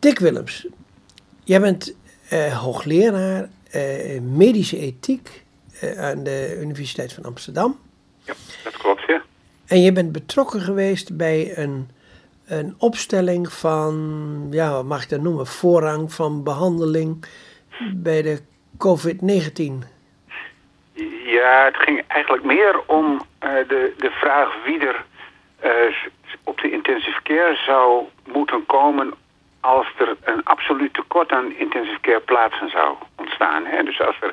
Dick Willems, jij bent uh, hoogleraar uh, medische ethiek uh, aan de Universiteit van Amsterdam. Ja, dat klopt, ja. En je bent betrokken geweest bij een, een opstelling van, ja, wat mag ik dat noemen, voorrang van behandeling bij de COVID-19. Ja, het ging eigenlijk meer om de, de vraag wie er op de intensive care zou moeten komen als er een absoluut tekort aan intensive care plaatsen zou ontstaan. Hè? Dus als er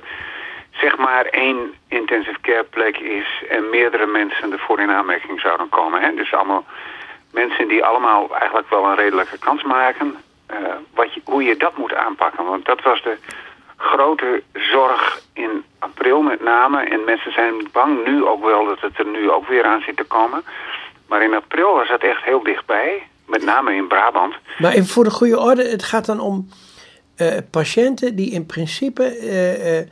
zeg maar één intensive care plek is en meerdere mensen ervoor in aanmerking zouden komen. Hè? Dus allemaal mensen die allemaal eigenlijk wel een redelijke kans maken. Uh, wat hoe je dat moet aanpakken. Want dat was de grote zorg in april met name. En mensen zijn bang nu ook wel dat het er nu ook weer aan zit te komen. Maar in april was het echt heel dichtbij met name in Brabant. Maar even voor de goede orde, het gaat dan om uh, patiënten die in principe uh, uh,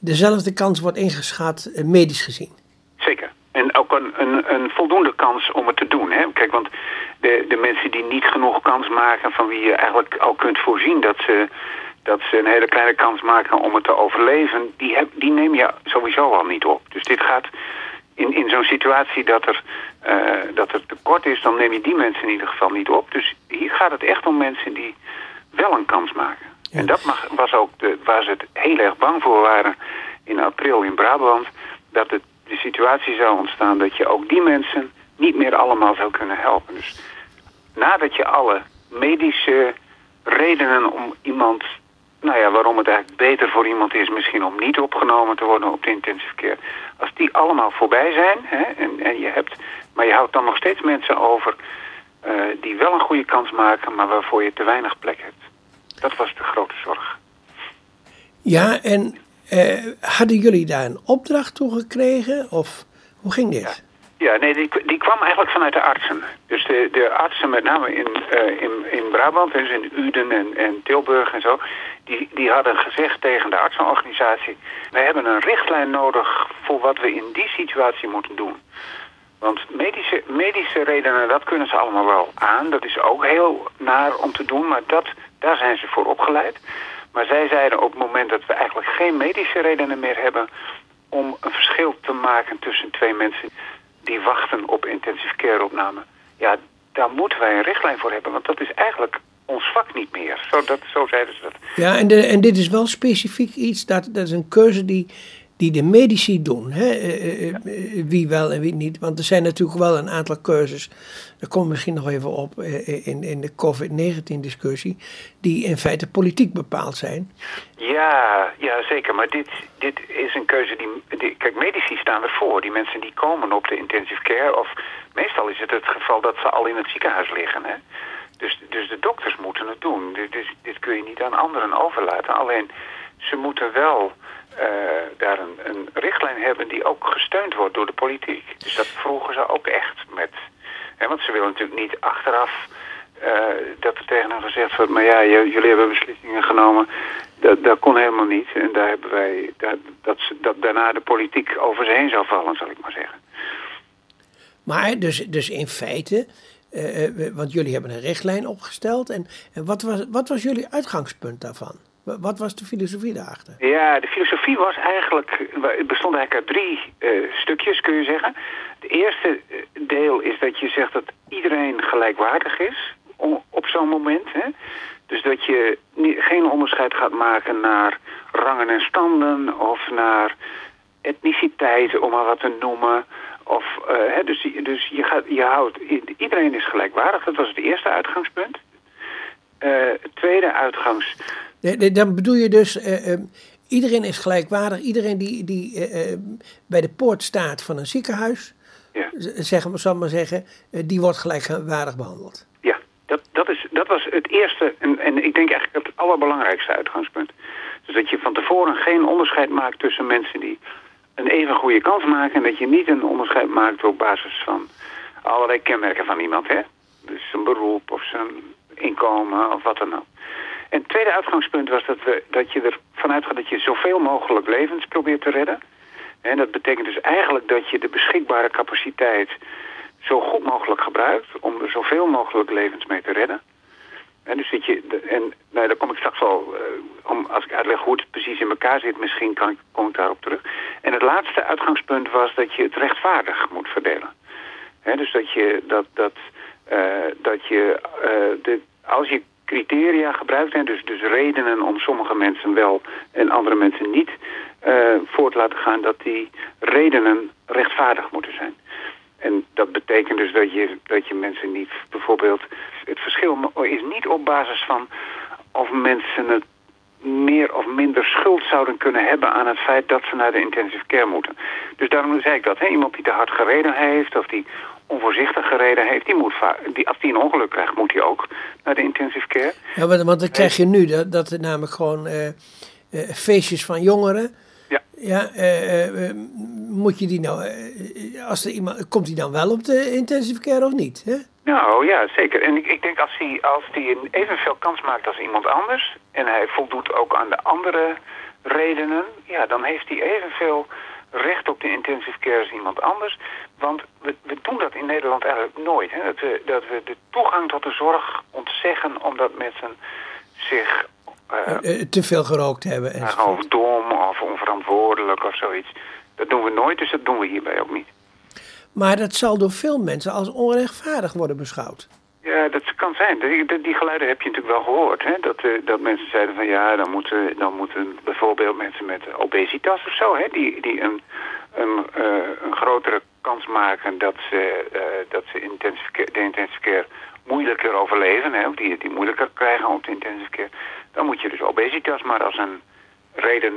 dezelfde kans wordt ingeschat medisch gezien. Zeker. En ook een, een, een, voldoende kans om het te doen. Hè? Kijk, want de, de mensen die niet genoeg kans maken, van wie je eigenlijk al kunt voorzien dat ze, dat ze een hele kleine kans maken om het te overleven, die, heb, die neem je sowieso al niet op. Dus dit gaat in, in zo'n situatie dat er, uh, dat er tekort is, dan neem je die mensen in ieder geval niet op. Dus hier gaat het echt om mensen die wel een kans maken. En dat mag, was ook de, waar ze het heel erg bang voor waren in april in Brabant. Dat het, de situatie zou ontstaan dat je ook die mensen niet meer allemaal zou kunnen helpen. Dus nadat je alle medische redenen om iemand nou ja, waarom het eigenlijk beter voor iemand is misschien om niet opgenomen te worden op de intensive care. Als die allemaal voorbij zijn, hè, en, en je hebt, maar je houdt dan nog steeds mensen over uh, die wel een goede kans maken, maar waarvoor je te weinig plek hebt. Dat was de grote zorg. Ja, en uh, hadden jullie daar een opdracht toe gekregen? Of hoe ging dit? Ja. Ja, nee, die, die kwam eigenlijk vanuit de artsen. Dus de, de artsen, met name in, uh, in, in Brabant, dus in Uden en, en Tilburg en zo, die, die hadden gezegd tegen de artsenorganisatie... wij hebben een richtlijn nodig voor wat we in die situatie moeten doen. Want medische, medische redenen, dat kunnen ze allemaal wel aan. Dat is ook heel naar om te doen, maar dat, daar zijn ze voor opgeleid. Maar zij zeiden op het moment dat we eigenlijk geen medische redenen meer hebben... om een verschil te maken tussen twee mensen die wachten op intensive care opname. Ja, daar moeten wij een richtlijn voor hebben, want dat is eigenlijk ons vak niet meer. Zo, dat, zo zeiden ze dat. Ja, en, de, en dit is wel specifiek iets, dat, dat is een keuze die, die de medici doen. Hè? Uh, uh, wie wel en wie niet. Want er zijn natuurlijk wel een aantal keuzes, daar komen we misschien nog even op in, in de COVID-19-discussie, die in feite politiek bepaald zijn. Ja, ja zeker. Maar dit, dit is een keuze die, die. Kijk, medici staan ervoor. Die mensen die komen op de intensive care, of meestal is het het geval dat ze al in het ziekenhuis liggen. Hè? Dus, dus de dokters moeten het doen. Dus, dit kun je niet aan anderen overlaten. Alleen ze moeten wel uh, daar een, een, richtlijn hebben die ook gesteund wordt door de politiek. Dus dat vroegen ze ook echt met. Hè, want ze willen natuurlijk niet achteraf uh, dat er tegen hen gezegd wordt... maar ja, jullie hebben beslissingen genomen, dat, dat kon helemaal niet. En daar hebben wij, dat, dat, dat daarna de politiek over ze heen zou vallen, zal ik maar zeggen. Maar dus, dus in feite uh, want jullie hebben een richtlijn opgesteld. En, en wat, was, wat was jullie uitgangspunt daarvan? Wat was de filosofie daarachter? Ja, de filosofie was eigenlijk, bestond eigenlijk uit drie uh, stukjes, kun je zeggen. Het eerste deel is dat je zegt dat iedereen gelijkwaardig is op zo'n moment. Hè? Dus dat je geen onderscheid gaat maken naar rangen en standen of naar etniciteit, om maar wat te noemen. Of, uh, hè, dus dus je, gaat, je houdt, iedereen is gelijkwaardig. Dat was het eerste uitgangspunt. Uh, het tweede uitgangs... Dan bedoel je dus, uh, iedereen is gelijkwaardig. Iedereen die, die bij de poort staat van een ziekenhuis, ja. zeggen, zal maar zeggen, die wordt gelijkwaardig behandeld. Ja, dat, dat, is, dat was het eerste en, en ik denk eigenlijk het allerbelangrijkste uitgangspunt. Dus dat je van tevoren geen onderscheid maakt tussen mensen die een even goede kans maken... en dat je niet een onderscheid maakt op basis van allerlei kenmerken van iemand. Hè? Dus zijn beroep of zijn inkomen of wat dan ook. En het tweede uitgangspunt was dat, we, dat je ervan uitgaat dat je zoveel mogelijk levens probeert te redden. En dat betekent dus eigenlijk dat je de beschikbare capaciteit zo goed mogelijk gebruikt om er zoveel mogelijk levens mee te redden. En dus dat je, en nou, daar kom ik straks wel, uh, om, als ik uitleg hoe het precies in elkaar zit, misschien kan ik, kom ik daarop terug. En het laatste uitgangspunt was dat je het rechtvaardig moet verdelen. Dus dat je, dat, dat, uh, dat je uh, de, als je criteria gebruikt, en dus, dus redenen om sommige mensen wel en andere mensen niet voor te laten gaan, dat die redenen rechtvaardig moeten zijn. En dat betekent dus dat je, dat je mensen niet bijvoorbeeld... Het verschil is niet op basis van of mensen het meer of minder schuld zouden kunnen hebben aan het feit dat ze naar de intensive care moeten. Dus daarom zei ik dat. Hè? Iemand die te hard gereden heeft of die onvoorzichtig gereden heeft, die moet die, als die een ongeluk krijgt, moet hij ook naar de intensive care. Ja, want, want dan krijg je nu dat, dat er namelijk gewoon uh, uh, feestjes van jongeren ja. Ja, uh, uh, moet je die nou, als er iemand, komt hij dan wel op de intensive care of niet? Hè? Nou ja, zeker. En ik, ik denk als hij, als hij evenveel kans maakt als iemand anders en hij voldoet ook aan de andere redenen, ja, dan heeft hij evenveel recht op de intensive care als iemand anders. Want we, we doen dat in Nederland eigenlijk nooit. Hè? Dat, we, dat we de toegang tot de zorg ontzeggen omdat mensen zich uh, te veel gerookt hebben. En of dom of onverantwoordelijk of zoiets. Dat doen we nooit, dus dat doen we hierbij ook niet. Maar dat zal door veel mensen als onrechtvaardig worden beschouwd. Ja, dat kan zijn. Die, die geluiden heb je natuurlijk wel gehoord. Hè? Dat, uh, dat mensen zeiden van ja, dan moeten, dan moeten bijvoorbeeld mensen met obesitas of zo... Hè? Die, die een, een, uh, een grotere kans maken dat ze, uh, dat ze intensive de intensive care moeilijker overleven... Hè? Of die, die moeilijker krijgen op de intensive care dan moet je dus obesitas maar als een reden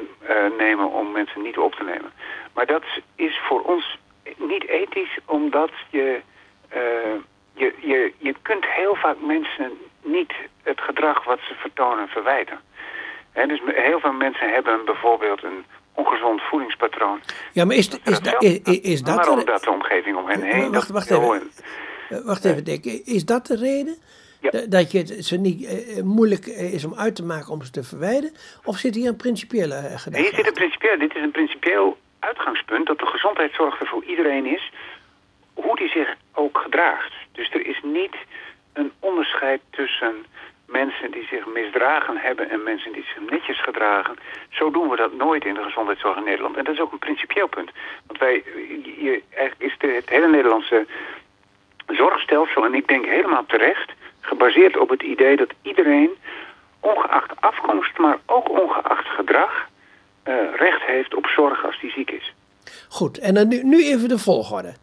nemen om mensen niet op te nemen. Maar dat is voor ons niet ethisch, omdat je, uh, je, je, je kunt heel vaak mensen niet het gedrag wat ze vertonen verwijten. En dus heel veel mensen hebben bijvoorbeeld een ongezond voedingspatroon. Ja, maar is, is, is, da, is, is dat... Maar omdat de omgeving om hen heen... Wacht, wacht even, wacht even Dick. Is dat de reden? Ja. Dat je het ze niet moeilijk is om uit te maken om ze te verwijderen? Of zit hier een principiële gedachte? Hier zit een principieel, dit is een principieel gezondheidszorg er voor iedereen is, hoe die zich ook gedraagt. Dus er is niet een onderscheid tussen mensen die zich misdragen hebben en mensen die zich netjes gedragen. Zo doen we dat nooit in de gezondheidszorg in Nederland. En dat is ook een principieel punt. Want wij, je, is de, het hele Nederlandse zorgstelsel, en ik denk helemaal terecht, gebaseerd op het idee dat iedereen, ongeacht afkomst, maar ook ongeacht gedrag, uh, recht heeft op zorg als die ziek is. Goed, en dan nu, nu even de volgorde.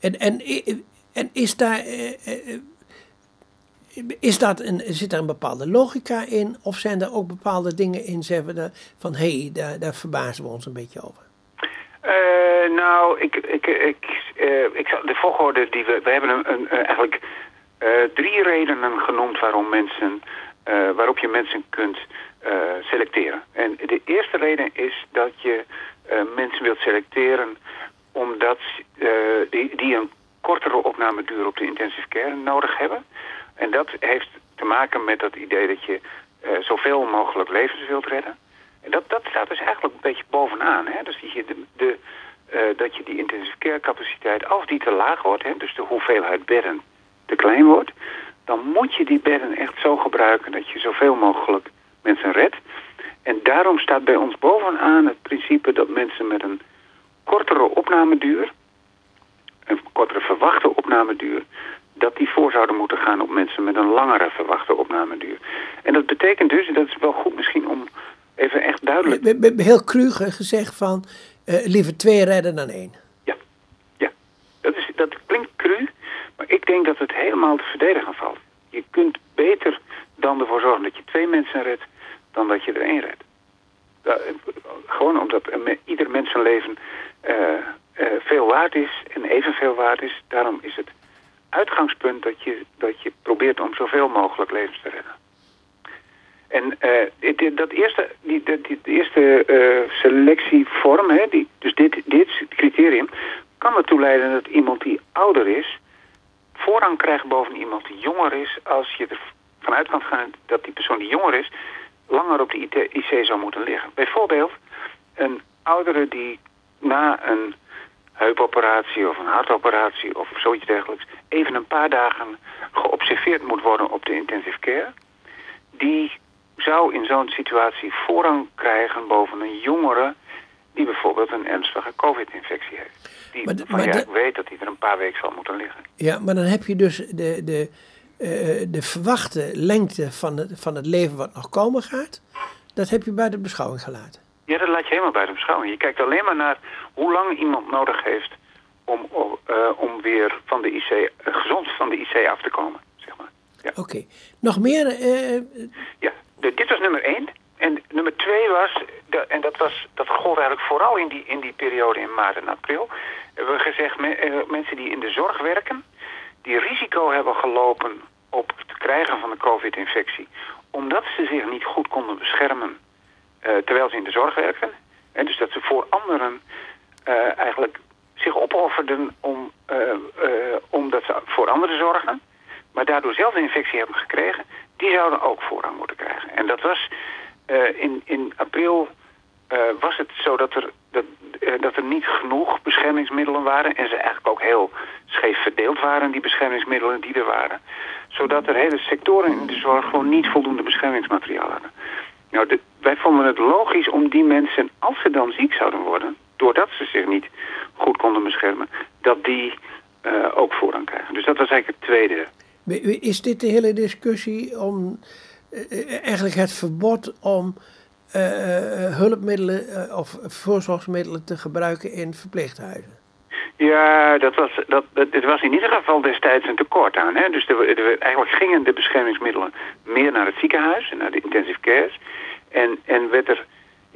En, en, en is daar. Uh, is dat een, zit er een bepaalde logica in? Of zijn er ook bepaalde dingen in zeggen van hé, hey, daar, daar verbazen we ons een beetje over? Uh, nou, ik, ik, ik, ik, de volgorde die we. We hebben een, een, eigenlijk drie redenen genoemd waarom mensen, waarop je mensen kunt uh, selecteren. En de eerste reden is dat je mensen wilt selecteren omdat die, die een kortere opnameduur op de intensive care nodig hebben. En dat heeft te maken met dat idee dat je zoveel mogelijk levens wilt redden. En dat, dat staat dus eigenlijk een beetje bovenaan. Hè? Dus dat je, de, de dat je die intensive care capaciteit, als die te laag wordt, hè, dus de hoeveelheid bedden te klein wordt, dan moet je die bedden echt zo gebruiken dat je zoveel mogelijk mensen redt. En daarom staat bij ons bovenaan het principe dat mensen met een kortere opnameduur, een kortere verwachte opnameduur, dat die voor zouden moeten gaan op mensen met een langere verwachte opnameduur. En dat betekent dus, en dat is wel goed misschien om even echt duidelijk... Heel cru gezegd van, uh, liever twee redden dan één. Ja, ja. Dat, is, dat klinkt cru, maar ik denk dat het helemaal te verdedigen valt. Je kunt beter dan ervoor zorgen dat je twee mensen redt, dan dat je er één redt. gewoon omdat ieder mensenleven uh, uh, veel waard is en evenveel waard is. Daarom is het uitgangspunt dat je, dat je probeert om zoveel mogelijk levens te redden. En dat eerste, die, die, die eerste selectievorm, hè, die, dus dit, dit criterium, kan ertoe leiden dat iemand die ouder is, voorrang krijgt boven iemand die jonger is... als je ervan uit kan gaan dat die persoon die jonger is... langer op de IC zou moeten liggen. Bijvoorbeeld een oudere die na een heupoperatie of een hartoperatie of zoiets dergelijks... even een paar dagen geobserveerd moet worden op de intensive care... zou in zo'n situatie voorrang krijgen boven een jongere die bijvoorbeeld een ernstige covid-infectie heeft. Die Maar ja, ik weet dat hij er een paar weken zal moeten liggen. Ja, maar dan heb je dus de, de, eh, de verwachte lengte van het, van het leven wat nog komen gaat. Dat heb je bij de beschouwing gelaten. Ja, dat laat je helemaal bij de beschouwing. Je kijkt alleen maar naar hoe lang iemand nodig heeft om, eh, om weer van de IC, eh, gezond van de IC af te komen. Zeg maar. ja. Oké. Nog meer? Ja, de- dit was nummer één. En nummer twee was, de- en dat, was, dat eigenlijk vooral in die, in die periode in maart en april. Hebben we gezegd, eh, mensen die in de zorg werken, die risico hebben gelopen op het krijgen van de covid-infectie, omdat ze zich niet goed konden beschermen eh, terwijl ze in de zorg werken. En dus dat ze voor anderen eh, eigenlijk zich opofferden om, omdat ze voor anderen zorgen maar daardoor zelf een infectie hebben gekregen, die zouden ook voorrang moeten krijgen. En dat was in, in april eh, was het zo dat er, dat, eh, dat er niet genoeg beschermingsmiddelen waren en ze eigenlijk ook heel scheef verdeeld waren, die beschermingsmiddelen die er waren. Zodat er hele sectoren in de zorg gewoon niet voldoende beschermingsmateriaal hadden. Nou, wij vonden het logisch om die mensen, als ze dan ziek zouden worden, doordat ze zich niet goed konden beschermen, dat die eh, ook voorrang krijgen. Dus dat was eigenlijk het tweede is dit de hele discussie om eigenlijk het verbod om hulpmiddelen eh, of voorzorgsmiddelen te gebruiken in verpleeghuizen? Ja, dat was, dat, dit was in ieder geval destijds een tekort aan. Hè? Dus er- eigenlijk gingen de beschermingsmiddelen meer naar het ziekenhuis en naar de intensive cares. En, en werd er,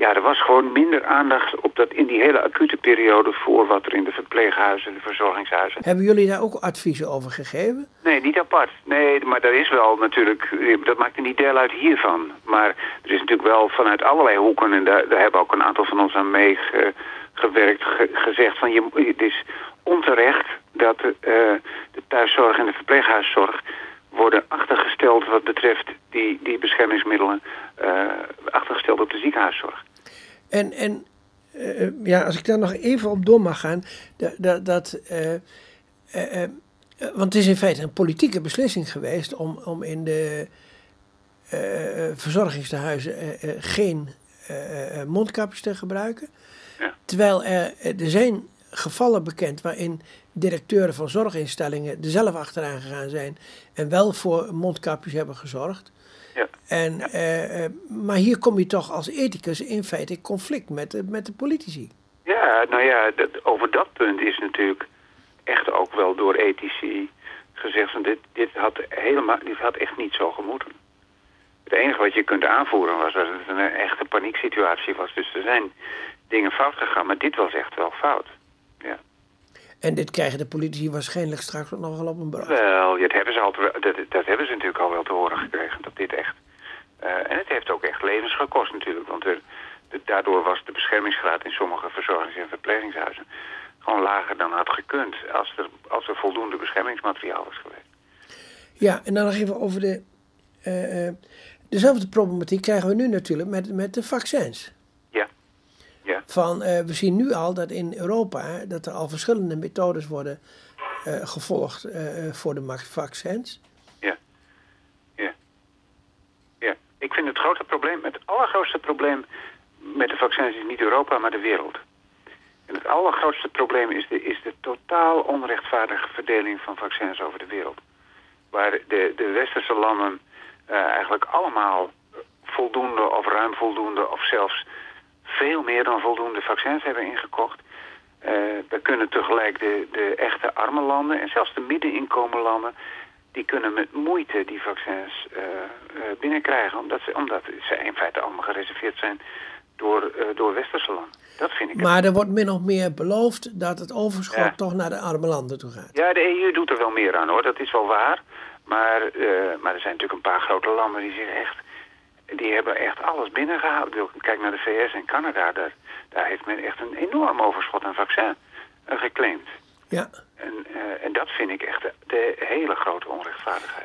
ja, er was gewoon minder aandacht op dat in die hele acute periode voor wat er in de verpleeghuizen en de verzorgingshuizen. Hebben jullie daar ook adviezen over gegeven? Nee, niet apart. Nee, maar er is wel natuurlijk, dat maakt niet deel uit hiervan. Maar er is natuurlijk wel vanuit allerlei hoeken, en daar, daar hebben ook een aantal van ons aan meegewerkt, ge, gezegd van je, het is onterecht dat eh, de thuiszorg en de verpleeghuiszorg worden achtergesteld wat betreft die, die beschermingsmiddelen, eh, achtergesteld op de ziekenhuiszorg. En, en eh, ja, als ik daar nog even op door mag gaan, dat. dat, eh, eh, eh, want het is in feite een politieke beslissing geweest om, om in de eh, eh, verzorgingstehuizen eh, eh, geen eh, eh, mondkapjes te gebruiken. Ja. Terwijl er, er zijn gevallen bekend waarin directeuren van zorginstellingen er zelf achteraan gegaan zijn en wel voor mondkapjes hebben gezorgd. Ja. En, eh, eh, maar hier kom je toch als ethicus in feite in conflict met, de- met de politici. Ja, nou ja, dat, over dat punt is natuurlijk echt ook wel door ethici gezegd van dit, dit, had helemaal, dit had echt niet zo gemoeten. Het enige wat je kunt aanvoeren was dat het een echte panieksituatie was. Dus er zijn dingen fout gegaan, maar dit was echt wel fout. En dit krijgen de politici waarschijnlijk straks ook nog wel op een brood. Wel, dat, hebben ze al te- dat, dat hebben ze natuurlijk al wel te horen gekregen, dat dit echt... eh, en het heeft ook echt levens gekost natuurlijk, want er, de- daardoor was de beschermingsgraad in sommige verzorgings- en verplegingshuizen gewoon lager dan had gekund als er, als er voldoende beschermingsmateriaal was geweest. Ja, en dan nog even over de... eh, eh, dezelfde problematiek krijgen we nu natuurlijk met, met de vaccins. Van, eh, we zien nu al dat in Europa dat er al verschillende methodes worden eh, gevolgd eh, voor de vaccins. ja, ja. Ja, ik vind het grote probleem, het allergrootste probleem met de vaccins is niet Europa, maar de wereld. En het allergrootste probleem is de, is de totaal onrechtvaardige verdeling van vaccins over de wereld. Waar de, de westerse landen eigenlijk allemaal voldoende of ruim voldoende of zelfs veel meer dan voldoende vaccins hebben ingekocht. Daar kunnen tegelijk de, de echte arme landen en zelfs de middeninkomenlanden... die kunnen met moeite die vaccins eh, eh, binnenkrijgen... Omdat ze, omdat ze in feite allemaal gereserveerd zijn door, door westerse landen. Dat vind ik het. Maar er wordt min of meer beloofd dat het overschot Ja. toch naar de arme landen toe gaat. Ja, de EU doet er wel meer aan hoor, dat is wel waar. Maar, maar er zijn natuurlijk een paar grote landen die zich echt... Die hebben echt alles binnengehaald. Kijk naar de VS en Canada, daar, daar heeft men echt een enorm overschot aan vaccin eh, geclaimd. Ja. En, eh, en dat vind ik echt de, de hele grote onrechtvaardigheid.